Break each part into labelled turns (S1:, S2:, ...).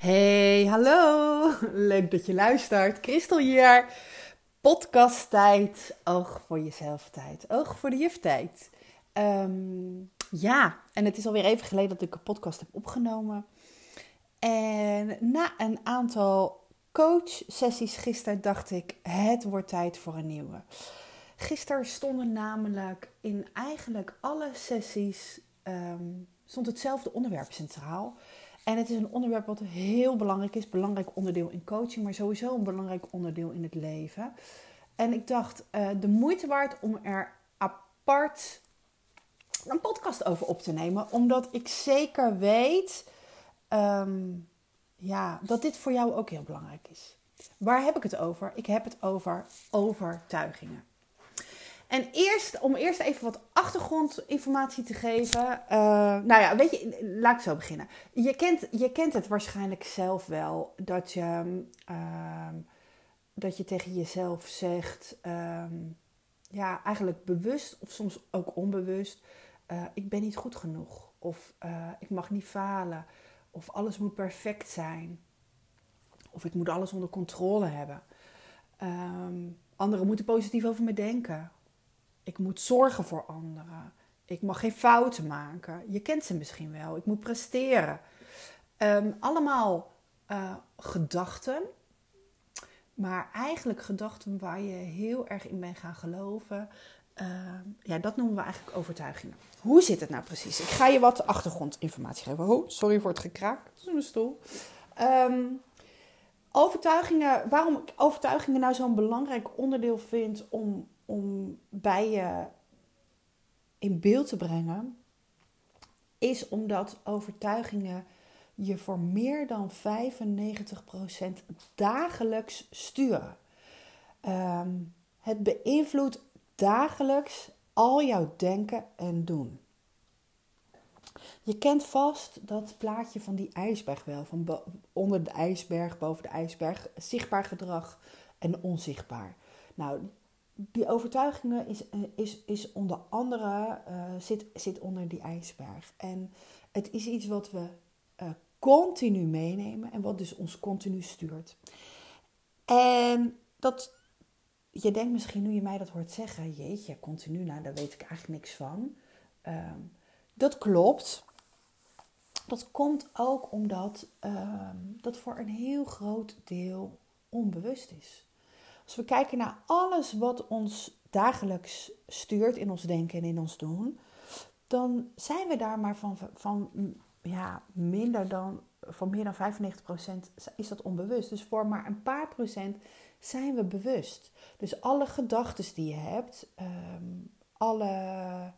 S1: Hey, hallo. Leuk dat je luistert. Christel hier. Podcast tijd. Oog voor jezelf tijd. Oog voor de juf tijd. Ehm, ja, en het is alweer even geleden dat ik een podcast heb opgenomen. En na een aantal coach-sessies gisteren dacht ik, het wordt tijd voor een nieuwe. Gisteren stonden namelijk in eigenlijk alle sessies ehm, stond hetzelfde onderwerp centraal. En het is een onderwerp wat heel belangrijk is. Belangrijk onderdeel in coaching, maar sowieso een belangrijk onderdeel in het leven. En ik dacht, uh, de moeite waard om er apart een podcast over op te nemen. Omdat ik zeker weet um, ja, dat dit voor jou ook heel belangrijk is. Waar heb ik het over? Ik heb het over overtuigingen. En eerst, om eerst even wat achtergrondinformatie te geven. Uh, nou ja, weet je, laat ik zo beginnen. Je kent, je kent het waarschijnlijk zelf wel. Dat je, uh, dat je tegen jezelf zegt, uh, ja, eigenlijk bewust of soms ook onbewust. Uh, ik ben niet goed genoeg. Of uh, ik mag niet falen. Of alles moet perfect zijn. Of ik moet alles onder controle hebben. Um, anderen moeten positief over me denken. Ik moet zorgen voor anderen. Ik mag geen fouten maken. Je kent ze misschien wel. Ik moet presteren. Um, allemaal uh, gedachten. Maar eigenlijk gedachten waar je heel erg in bent gaan geloven. Uh, ja, dat noemen we eigenlijk overtuigingen. Hoe zit het nou precies? Ik ga je wat achtergrondinformatie geven. Sorry voor het gekraak. Dat is mijn stoel. Um, overtuigingen, waarom ik overtuigingen nou zo'n belangrijk onderdeel vind om om bij je in beeld te brengen, is omdat overtuigingen je voor meer dan 95% dagelijks sturen. Um, het beïnvloedt dagelijks al jouw denken en doen. Je kent vast dat plaatje van die ijsberg wel, van onder de ijsberg, boven de ijsberg, zichtbaar gedrag en onzichtbaar. Nou, die overtuigingen is, eh, is, is onder andere uh, zit, zit onder die ijsberg. En het is iets wat we uh, continu meenemen en wat dus ons continu stuurt. En dat, je denkt misschien nu je mij dat hoort zeggen, jeetje, continu, nou daar weet ik eigenlijk niks van. Uh, dat klopt. Dat komt ook omdat uh, dat voor een heel groot deel onbewust is. Als we kijken naar alles wat ons dagelijks stuurt in ons denken en in ons doen, dan zijn we daar maar van, van ja, minder dan, van meer dan 95% is dat onbewust. Dus voor maar een paar procent zijn we bewust. Dus alle gedachten die je hebt, um, alle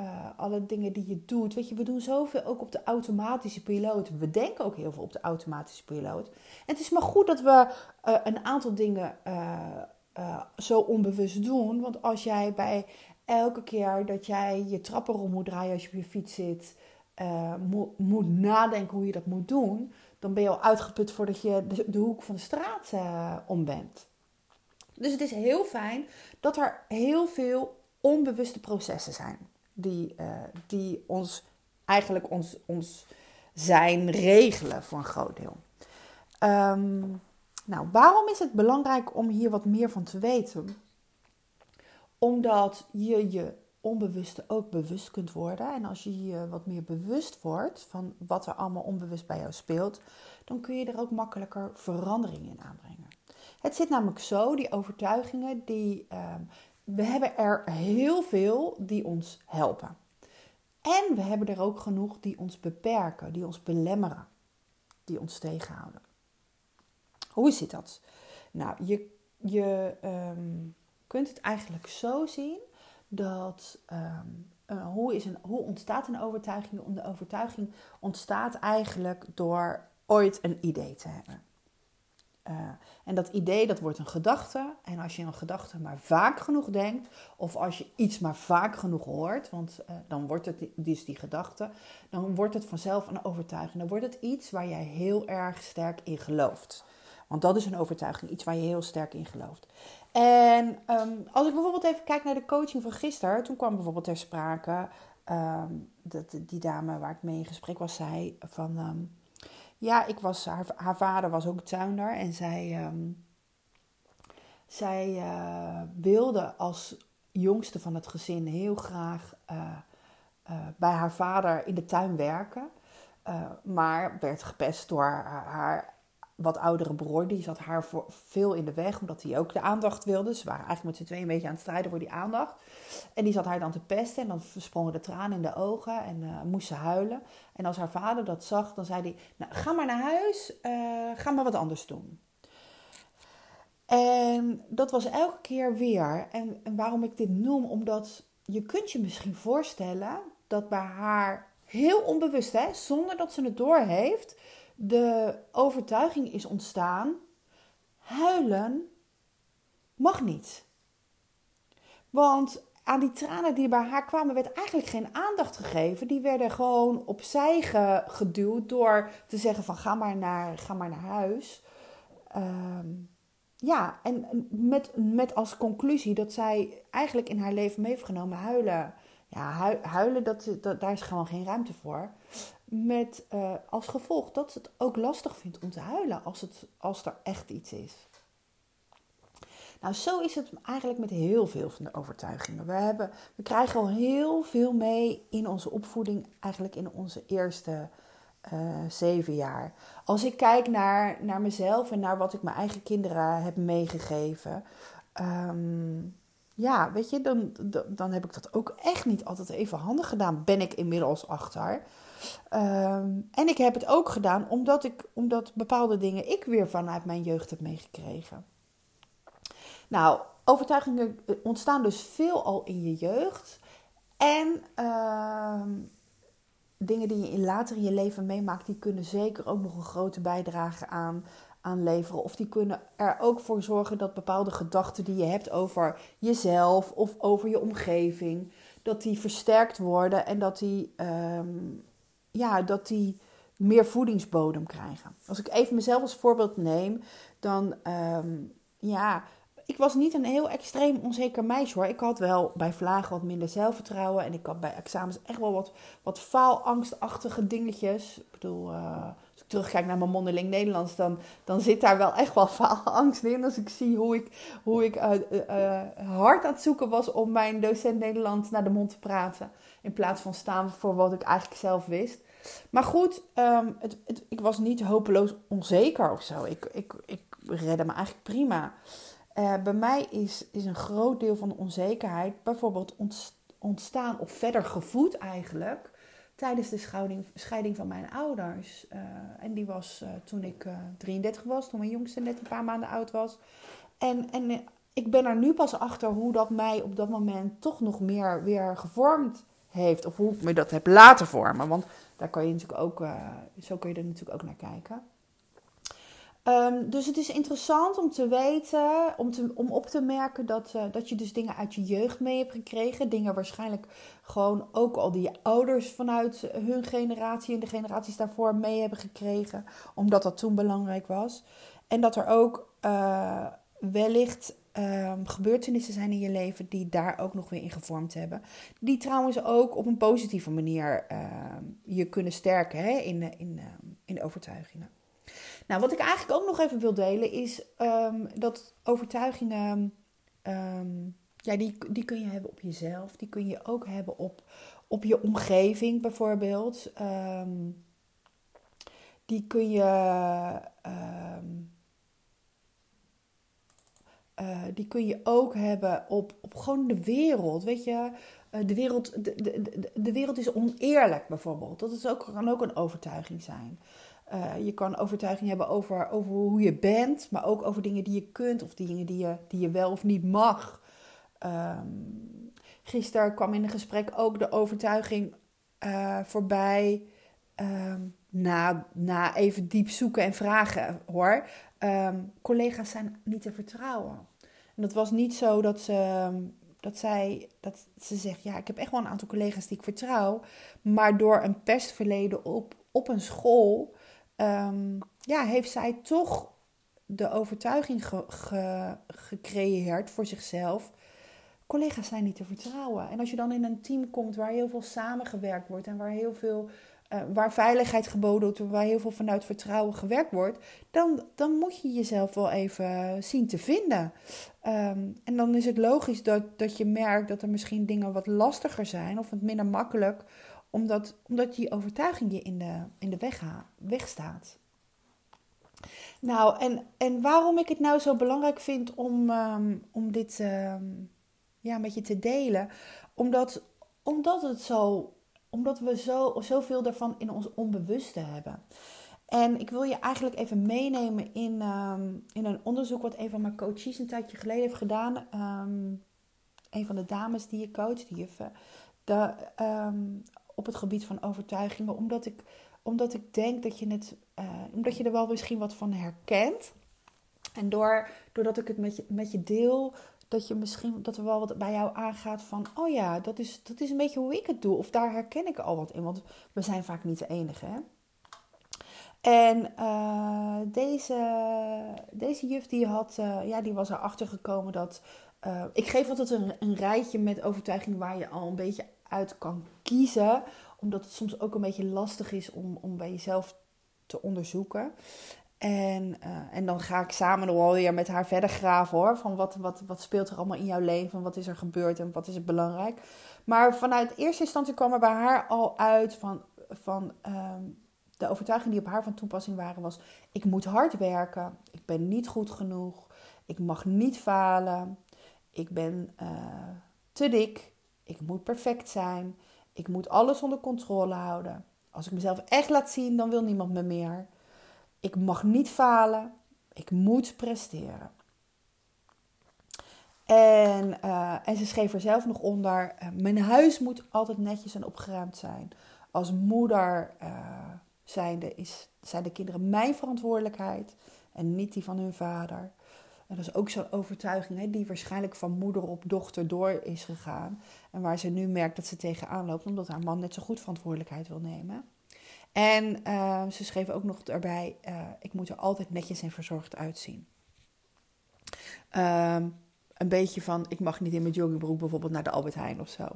S1: uh, alle dingen die je doet. Weet je, we doen zoveel ook op de automatische piloot. We denken ook heel veel op de automatische piloot. En het is maar goed dat we uh, een aantal dingen uh, zo onbewust doen. Want als jij bij elke keer dat jij je trappen rond moet draaien als je op je fiets zit, moet, moet, nadenken hoe je dat moet doen, dan ben je al uitgeput voordat je de, de hoek van de straat om bent. Dus het is heel fijn dat er heel veel onbewuste processen zijn die, uh, die ons eigenlijk ons, ons zijn regelen voor een groot deel. Um, nou, waarom is het belangrijk om hier wat meer van te weten? Omdat je je onbewuste ook bewust kunt worden. En als je je wat meer bewust wordt van wat er allemaal onbewust bij jou speelt, dan kun je er ook makkelijker verandering in aanbrengen. Het zit namelijk zo, die overtuigingen, die, um, we hebben er heel veel die ons helpen. En we hebben er ook genoeg die ons beperken, die ons belemmeren, die ons tegenhouden. Hoe zit dat? Nou, je, je um, kunt het eigenlijk zo zien dat um, uh, hoe, is een, hoe ontstaat een overtuiging? De overtuiging ontstaat eigenlijk door ooit een idee te hebben. Uh, en dat idee, dat wordt een gedachte. En als je een gedachte maar vaak genoeg denkt, of als je iets maar vaak genoeg hoort, want uh, dan wordt het dus die gedachte, dan wordt het vanzelf een overtuiging. Dan wordt het iets waar jij heel erg sterk in gelooft. Want dat is een overtuiging, iets waar je heel sterk in gelooft. En um, als ik bijvoorbeeld even kijk naar de coaching van gisteren, toen kwam bijvoorbeeld ter sprake um, dat die dame waar ik mee in gesprek was, zei van. Um, ja, ik was, haar, haar vader was ook tuinder en zij, ehm, zij uh, wilde als jongste van het gezin heel graag uh, bij haar vader in de tuin werken. maar werd gepest door haar wat oudere broer, die zat haar voor veel in de weg, omdat hij ook de aandacht wilde. Ze waren eigenlijk met z'n tweeën een beetje aan het strijden voor die aandacht. En die zat haar dan te pesten en dan sprongen de tranen in de ogen en uh, moest ze huilen. En als haar vader dat zag, dan zei hij, nou ga maar naar huis, uh, ga maar wat anders doen. En dat was elke keer weer. En, en waarom ik dit noem, omdat je kunt je misschien voorstellen dat bij haar heel onbewust, hè, zonder dat ze het doorheeft, de overtuiging is ontstaan: huilen mag niet. Want aan die tranen die bij haar kwamen, werd eigenlijk geen aandacht gegeven. Die werden gewoon opzij geduwd door te zeggen: van ga maar naar, ga maar naar huis. Ehm, ja, en met, met als conclusie dat zij eigenlijk in haar leven mee heeft genomen huilen. Ja, huilen, dat, daar is gewoon geen ruimte voor. Met uh, als gevolg dat ze het ook lastig vindt om te huilen als, het, als er echt iets is. Nou, zo is het eigenlijk met heel veel van de overtuigingen. We, hebben, we krijgen al heel veel mee in onze opvoeding, eigenlijk in onze eerste uh, zeven jaar. Als ik kijk naar, naar mezelf en naar wat ik mijn eigen kinderen heb meegegeven. Um, ja, weet je, dan, dan heb ik dat ook echt niet altijd even handig gedaan. Ben ik inmiddels achter. Um, en ik heb het ook gedaan omdat, ik, omdat bepaalde dingen ik weer vanuit mijn jeugd heb meegekregen. Nou, overtuigingen ontstaan dus veel al in je jeugd. En uh, dingen die je later in je leven meemaakt, die kunnen zeker ook nog een grote bijdrage aan, aan leveren. Of die kunnen er ook voor zorgen dat bepaalde gedachten die je hebt over jezelf of over je omgeving, dat die versterkt worden en dat die um, ja, dat die meer voedingsbodem krijgen. Als ik even mezelf als voorbeeld neem, dan um, ja, ik was niet een heel extreem onzeker meisje hoor. Ik had wel bij vlagen wat minder zelfvertrouwen. En ik had bij examens echt wel wat, wat faalangstachtige dingetjes. Ik bedoel, ik terugkijk naar mijn mondeling Nederlands, dan, dan zit daar wel echt wel faalangst in. Als ik zie hoe ik, hoe ik uh, uh, hard aan het zoeken was om mijn docent Nederlands naar de mond te praten. In plaats van staan voor wat ik eigenlijk zelf wist. Maar goed, um, het, ik was niet hopeloos onzeker of zo. Ik, ik, ik redde me eigenlijk prima. Bij mij is, is een groot deel van de onzekerheid bijvoorbeeld ontstaan of verder gevoed eigenlijk tijdens de scheiding, scheiding van mijn ouders. Uh, en die was uh, toen ik 33 was, toen mijn jongste net een paar maanden oud was. En, en ik ben er nu pas achter hoe dat mij op dat moment toch nog meer weer gevormd heeft. Of hoe ik me dat heb laten vormen. Want daar kan je natuurlijk ook, zo kun je er natuurlijk ook naar kijken. Um, dus het is interessant om te weten, om, om op te merken dat, uh, dat je dus dingen uit je jeugd mee hebt gekregen. Dingen waarschijnlijk gewoon ook al die je ouders vanuit hun generatie en de generaties daarvoor mee hebben gekregen. Omdat dat toen belangrijk was. En dat er ook uh, wellicht um, gebeurtenissen zijn in je leven die daar ook nog weer in gevormd hebben. Die trouwens ook op een positieve manier uh, je kunnen sterken hè, in, in, uh, in overtuigingen. Nou, wat ik eigenlijk ook nog even wil delen is um, dat overtuigingen, um, ja, die, die kun je hebben op jezelf. Die kun je ook hebben op, op je omgeving bijvoorbeeld. die kun je uh, die kun je ook hebben op, op gewoon de wereld. Weet je, uh, de, wereld, de, de, de wereld is oneerlijk bijvoorbeeld. Dat is ook, kan ook een overtuiging zijn. Uh, je kan overtuiging hebben over, over hoe je bent, maar ook over dingen die je kunt of dingen die je, die je wel of niet mag. Um, gisteren kwam in een gesprek ook de overtuiging voorbij. Um, na, na even diep zoeken en vragen hoor. Um, collega's zijn niet te vertrouwen. En dat was niet zo dat ze, ehm, dat zij, dat ze zegt, ja, ik heb echt wel een aantal collega's die ik vertrouw. Maar door een pestverleden op, op een school, um, ja, heeft zij toch de overtuiging ge, ge, gecreëerd voor zichzelf. Collega's zijn niet te vertrouwen. En als je dan in een team komt waar heel veel samengewerkt wordt en waar heel veel waar veiligheid geboden wordt, waar heel veel vanuit vertrouwen gewerkt wordt, dan, dan moet je jezelf wel even zien te vinden. Ehm, en dan is het logisch dat, dat je merkt dat er misschien dingen wat lastiger zijn of wat minder makkelijk, omdat, omdat die overtuiging je in de, in de weg, staat. Nou, en, en waarom ik het nou zo belangrijk vind om, ehm, om dit ehm, ja, met je te delen. Omdat, omdat, het zo, omdat we zo, zoveel daarvan in ons onbewuste hebben. En ik wil je eigenlijk even meenemen in, ehm, in een onderzoek wat een van mijn coaches een tijdje geleden heeft gedaan. een van de dames die je coacht, die juffen. Op het gebied van overtuigingen. Omdat ik, omdat ik denk dat je, het, uh, omdat je er wel misschien wat van herkent. En door, doordat ik het met je, met je deel, dat, je misschien, dat er wel wat bij jou aangaat van... oh ja, dat is, dat is een beetje hoe ik het doe. Of daar herken ik al wat in. Want we zijn vaak niet de enige, hè? En uh, deze, deze juf die, had, uh, ja, die was erachter gekomen dat... Ik geef altijd een, een rijtje met overtuigingen waar je al een beetje uit kan kiezen. Omdat het soms ook een beetje lastig is om, om bij jezelf te onderzoeken. En, uh, en dan ga ik samen nog wel met haar verder graven hoor. Van wat, wat, wat speelt er allemaal in jouw leven? Wat is er gebeurd en wat is er belangrijk? Maar vanuit eerste instantie kwam er bij haar al uit van, van um, de overtuiging die op haar van toepassing waren was... Ik moet hard werken. Ik ben niet goed genoeg. Ik mag niet falen. Ik ben uh, te dik. Ik moet perfect zijn. Ik moet alles onder controle houden. Als ik mezelf echt laat zien, dan wil niemand me meer. Ik mag niet falen. Ik moet presteren. En, uh, en ze schreef er zelf nog onder: uh, Mijn huis moet altijd netjes en opgeruimd zijn. Als moeder uh, zijnde is, zijn de kinderen mijn verantwoordelijkheid en niet die van hun vader. En dat is ook zo'n overtuiging hè, die waarschijnlijk van moeder op dochter door is gegaan. En waar ze nu merkt dat ze tegenaan loopt, omdat haar man net zo goed verantwoordelijkheid wil nemen. En uh, ze schreef ook nog erbij: uh, ik moet er altijd netjes en verzorgd uitzien. Um, een beetje van: ik mag niet in mijn joggingbroek bijvoorbeeld naar de Albert Heijn of zo.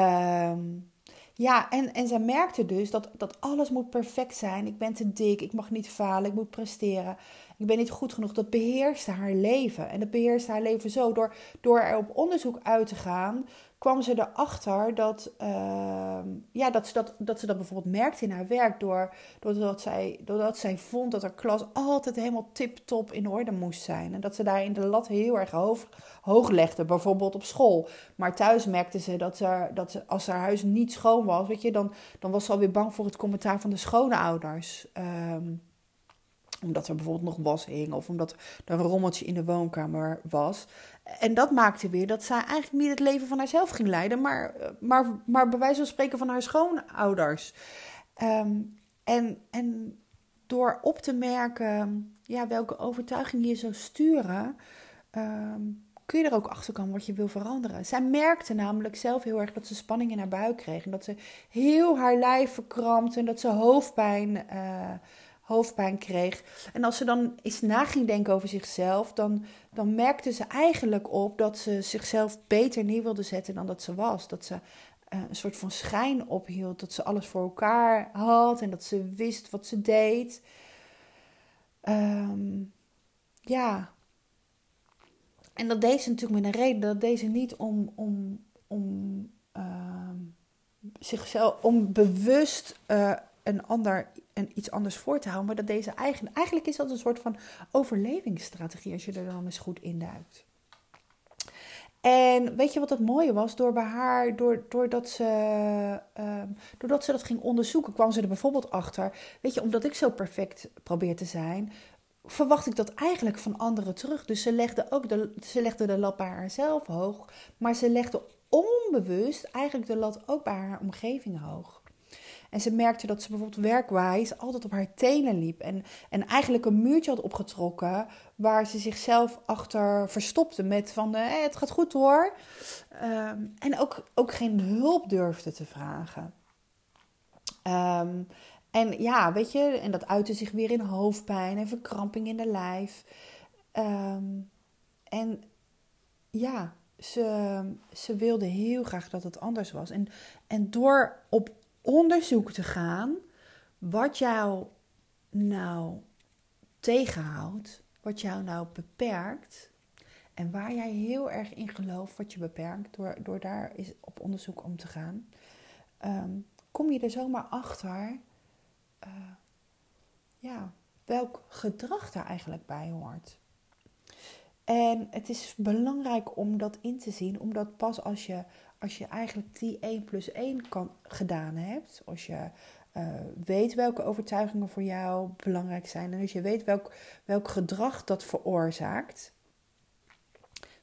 S1: Um, ja, en, en zij merkte dus dat, dat alles moet perfect zijn. Ik ben te dik, ik mag niet falen, ik moet presteren. Ik ben niet goed genoeg. Dat beheerste haar leven. En dat beheerste haar leven zo. Door, door er op onderzoek uit te gaan, kwam ze erachter dat, uh, ja, dat, ze dat, dat ze dat bijvoorbeeld merkte in haar werk. Door, doordat, zij, doordat zij vond dat haar klas altijd helemaal tip-top in orde moest zijn. En dat ze daarin de lat heel erg hoog, hoog legde, bijvoorbeeld op school. Maar thuis merkte ze dat, ze, dat ze, als haar huis niet schoon was, weet je, dan, dan was ze alweer bang voor het commentaar van de schoonouders. Um, omdat er bijvoorbeeld nog was hing of omdat er een rommeltje in de woonkamer was. En dat maakte weer dat zij eigenlijk niet het leven van haarzelf ging leiden, maar, maar, maar bij wijze van spreken van haar schoonouders. Um, en, en door op te merken ja, welke overtuiging je zou sturen, um, kun je er ook achter komen wat je wil veranderen. Zij merkte namelijk zelf heel erg dat ze spanning in haar buik kreeg. En dat ze heel haar lijf verkrampt en dat ze hoofdpijn uh, hoofdpijn kreeg. En als ze dan eens na ging denken over zichzelf, dan, dan merkte ze eigenlijk op dat ze zichzelf beter neer wilde zetten dan dat ze was. Dat ze uh, een soort van schijn ophield, dat ze alles voor elkaar had en dat ze wist wat ze deed. Um, ja. En dat deed ze natuurlijk met een reden. Dat deed ze niet om, om, om uh, zichzelf, om bewust uh, een ander en iets anders voor te houden. Maar dat deze eigen, eigenlijk is dat een soort van overlevingsstrategie als je er dan eens goed in duikt. En weet je wat het mooie was? Door bij haar, door, doordat, ze, uh, doordat ze dat ging onderzoeken, kwam ze er bijvoorbeeld achter. Weet je, omdat ik zo perfect probeer te zijn, verwacht ik dat eigenlijk van anderen terug. Dus ze legde ook de, ze legde de lat bij haarzelf hoog, maar ze legde onbewust eigenlijk de lat ook bij haar omgeving hoog. En ze merkte dat ze bijvoorbeeld werkwijs altijd op haar tenen liep. En, en eigenlijk een muurtje had opgetrokken waar ze zichzelf achter verstopte. Met van, eh, het gaat goed hoor. Ehm, en ook, ook geen hulp durfde te vragen. Um, en ja, weet je, en dat uitte zich weer in hoofdpijn en verkramping in de lijf. Um, en ja, ze, ze wilde heel graag dat het anders was. En, en door op onderzoek te gaan wat jou nou tegenhoudt, wat jou nou beperkt en waar jij heel erg in gelooft wat je beperkt door, door daar is op onderzoek om te gaan, ehm, kom je er zomaar achter uh, ja, welk gedrag daar eigenlijk bij hoort. En het is belangrijk om dat in te zien, omdat pas als je, als je eigenlijk die 1 plus 1 kan, gedaan hebt, als je uh, weet welke overtuigingen voor jou belangrijk zijn en als je weet welk, welk gedrag dat veroorzaakt,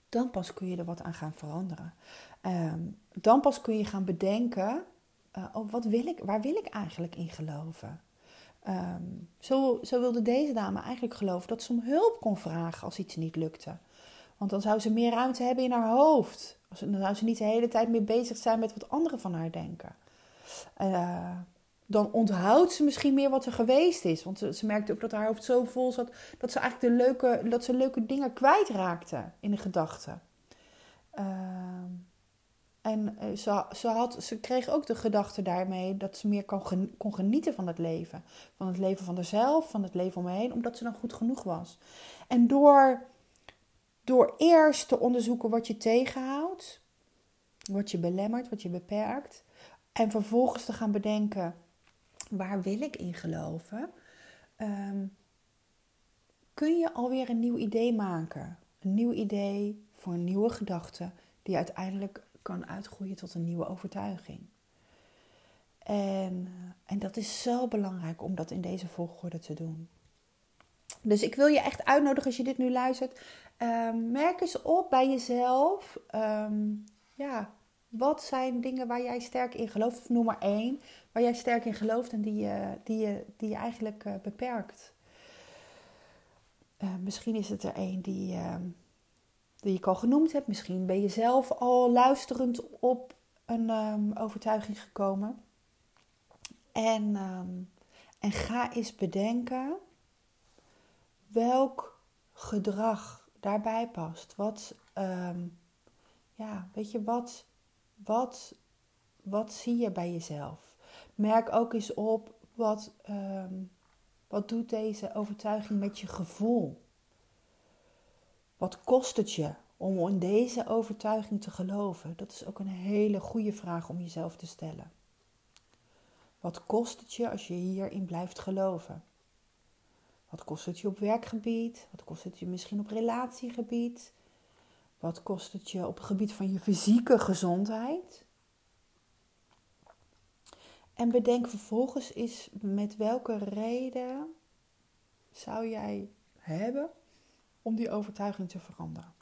S1: dan pas kun je er wat aan gaan veranderen. Um, dan pas kun je gaan bedenken, uh, oh, wat wil ik, waar wil ik eigenlijk in geloven? Um, zo, zo wilde deze dame eigenlijk geloven dat ze om hulp kon vragen als iets niet lukte. Want dan zou ze meer ruimte hebben in haar hoofd. Dan zou ze niet de hele tijd meer bezig zijn met wat anderen van haar denken. Uh, dan onthoudt ze misschien meer wat er geweest is. Want ze, ze, merkte ook dat haar hoofd zo vol zat dat ze eigenlijk de leuke, dat ze leuke dingen kwijtraakte in de gedachten. Uh, en eh, ze, ze, had, ze kreeg ook de gedachte daarmee dat ze meer kon, kon genieten van het leven. Van het leven van haarzelf, van het leven om me heen, omdat ze dan goed genoeg was. En door, door eerst te onderzoeken wat je tegenhoudt, wat je belemmert, wat je beperkt, en vervolgens te gaan bedenken, waar wil ik in geloven? Um, kun je alweer een nieuw idee maken. Een nieuw idee voor een nieuwe gedachte die uiteindelijk kan uitgroeien tot een nieuwe overtuiging. En, en dat is zo belangrijk om dat in deze volgorde te doen. Dus ik wil je echt uitnodigen als je dit nu luistert. Um, merk eens op bij jezelf. Um, ja, wat zijn dingen waar jij sterk in gelooft? Of noem maar één waar jij sterk in gelooft en die je, die je, die je eigenlijk uh, beperkt. Uh, misschien is het er één die, uh, die ik al genoemd heb. Misschien ben je zelf al luisterend op een overtuiging gekomen. En, en ga eens bedenken welk gedrag daarbij past. Wat, um, ja, weet je, wat, wat, wat zie je bij jezelf? Merk ook eens op wat, wat doet deze overtuiging met je gevoel? Wat kost het je om in deze overtuiging te geloven? Dat is ook een hele goede vraag om jezelf te stellen. Wat kost het je als je hierin blijft geloven? Wat kost het je op werkgebied? Wat kost het je misschien op relatiegebied? Wat kost het je op het gebied van je fysieke gezondheid? En bedenk vervolgens eens met welke reden zou jij hebben om die overtuiging te veranderen.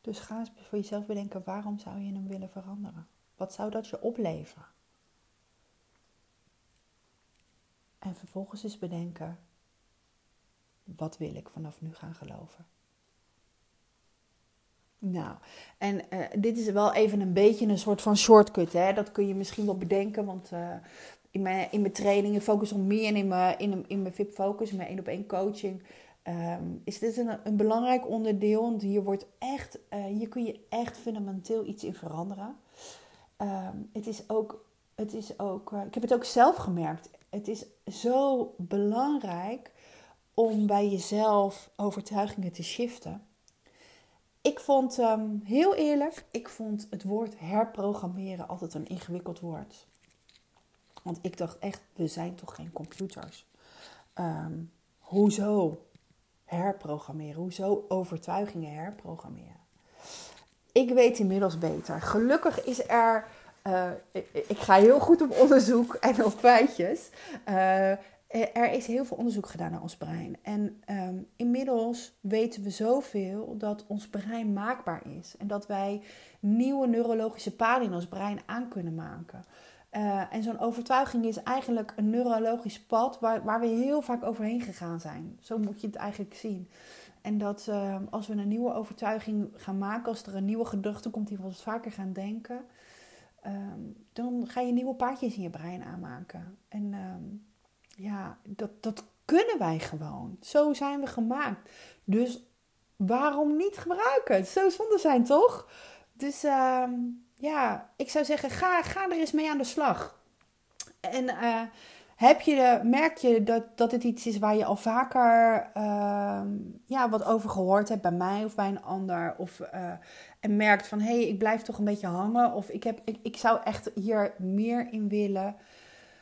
S1: Dus ga eens voor jezelf bedenken, waarom zou je hem willen veranderen? Wat zou dat je opleveren? En vervolgens eens bedenken, wat wil ik vanaf nu gaan geloven? Nou, en uh, dit is wel even een beetje een soort van shortcut. Hè? Dat kun je misschien wel bedenken, want uh, in, mijn, in mijn trainingen Focus on Me en in mijn, in, in mijn VIP Focus, mijn één op één coaching, um, is dit een, een belangrijk onderdeel. Want hier, wordt echt, uh, hier kun je echt fundamenteel iets in veranderen. Um, het is ook, het is ook ik heb het ook zelf gemerkt. Het is zo belangrijk om bij jezelf overtuigingen te shiften. Ik vond, um, heel eerlijk, ik vond het woord herprogrammeren altijd een ingewikkeld woord. Want ik dacht echt, we zijn toch geen computers. Um, hoezo herprogrammeren? Hoezo overtuigingen herprogrammeren? Ik weet inmiddels beter. Gelukkig is er. Uh, ik, ga heel goed op onderzoek en op feitjes. Uh, er is heel veel onderzoek gedaan naar ons brein. En um, inmiddels weten we zoveel dat ons brein maakbaar is. En dat wij nieuwe neurologische paden in ons brein aan kunnen maken. En zo'n overtuiging is eigenlijk een neurologisch pad waar, waar we heel vaak overheen gegaan zijn. Zo moet je het eigenlijk zien. En dat uh, als we een nieuwe overtuiging gaan maken, als er een nieuwe gedachte komt die we wat vaker gaan denken, um, dan ga je nieuwe paadjes in je brein aanmaken. En um, ja, dat, dat kunnen wij gewoon. Zo zijn we gemaakt. Dus waarom niet gebruiken? Zou zonde zijn, toch? Dus uh, ja, ik zou zeggen, ga, ga er eens mee aan de slag. En uh, heb je, merk je dat, dat het iets is waar je al vaker uh, ja, wat over gehoord hebt bij mij of bij een ander? Of, uh, en merkt van hé, hey, ik blijf toch een beetje hangen. Of ik, heb, ik, ik zou echt hier meer in willen.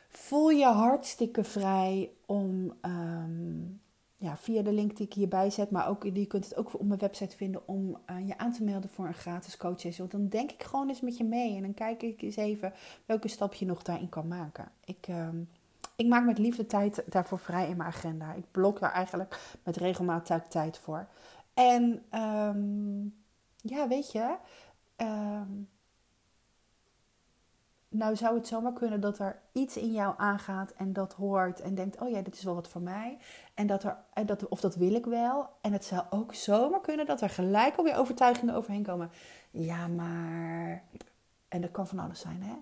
S1: Voel je hartstikke vrij om um, ja, via de link die ik hierbij zet, maar ook, je kunt het ook op mijn website vinden om uh, je aan te melden voor een gratis coachsessie. Dan denk ik gewoon eens met je mee en dan kijk ik eens even welke stap je nog daarin kan maken. Ik, um, ik maak met liefde tijd daarvoor vrij in mijn agenda. Ik blok daar eigenlijk met regelmatig tijd voor. En um, ja, weet je, um, nou zou het zomaar kunnen dat er iets in jou aangaat en dat hoort en denkt, oh ja, dit is wel wat voor mij. En dat er, en dat, of dat wil ik wel. En het zou ook zomaar kunnen dat er gelijk alweer overtuigingen overheen komen. Ja, maar... En dat kan van alles zijn, hè?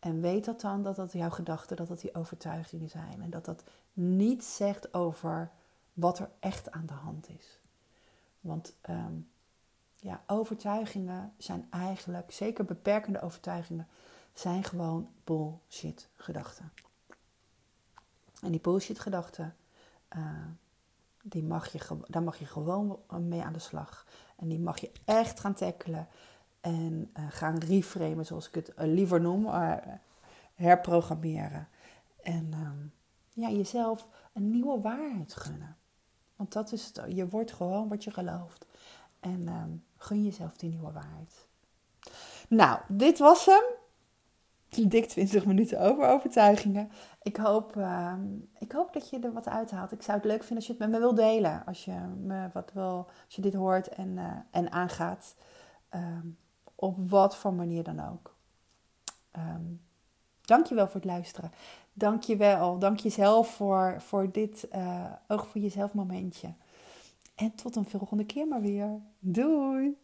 S1: En weet dat dan, dat dat jouw gedachten, dat dat die overtuigingen zijn. En dat dat niets zegt over wat er echt aan de hand is. Want um, ja, overtuigingen zijn eigenlijk, zeker beperkende overtuigingen, zijn gewoon bullshit gedachten. En die bullshit gedachten, uh, die mag je, daar mag je gewoon mee aan de slag. En die mag je echt gaan tackelen. En uh, gaan reframen, zoals ik het uh, liever noem. herprogrammeren. En ja, jezelf een nieuwe waarheid gunnen. Want dat is het. Je wordt gewoon wat je gelooft. En um, gun jezelf die nieuwe waarheid. Nou, dit was hem dik 20 minuten over overtuigingen. Ik hoop, uh, ik hoop dat je er wat uithaalt. Ik zou het leuk vinden als je het met me wil delen. Als je, me wat wil, als je dit hoort en, en aangaat. Um, op wat voor manier dan ook. Um, Dank je wel voor het luisteren. Dank je wel. Dank jezelf voor, voor dit uh, oog voor jezelf momentje. En tot een volgende keer maar weer. Doei!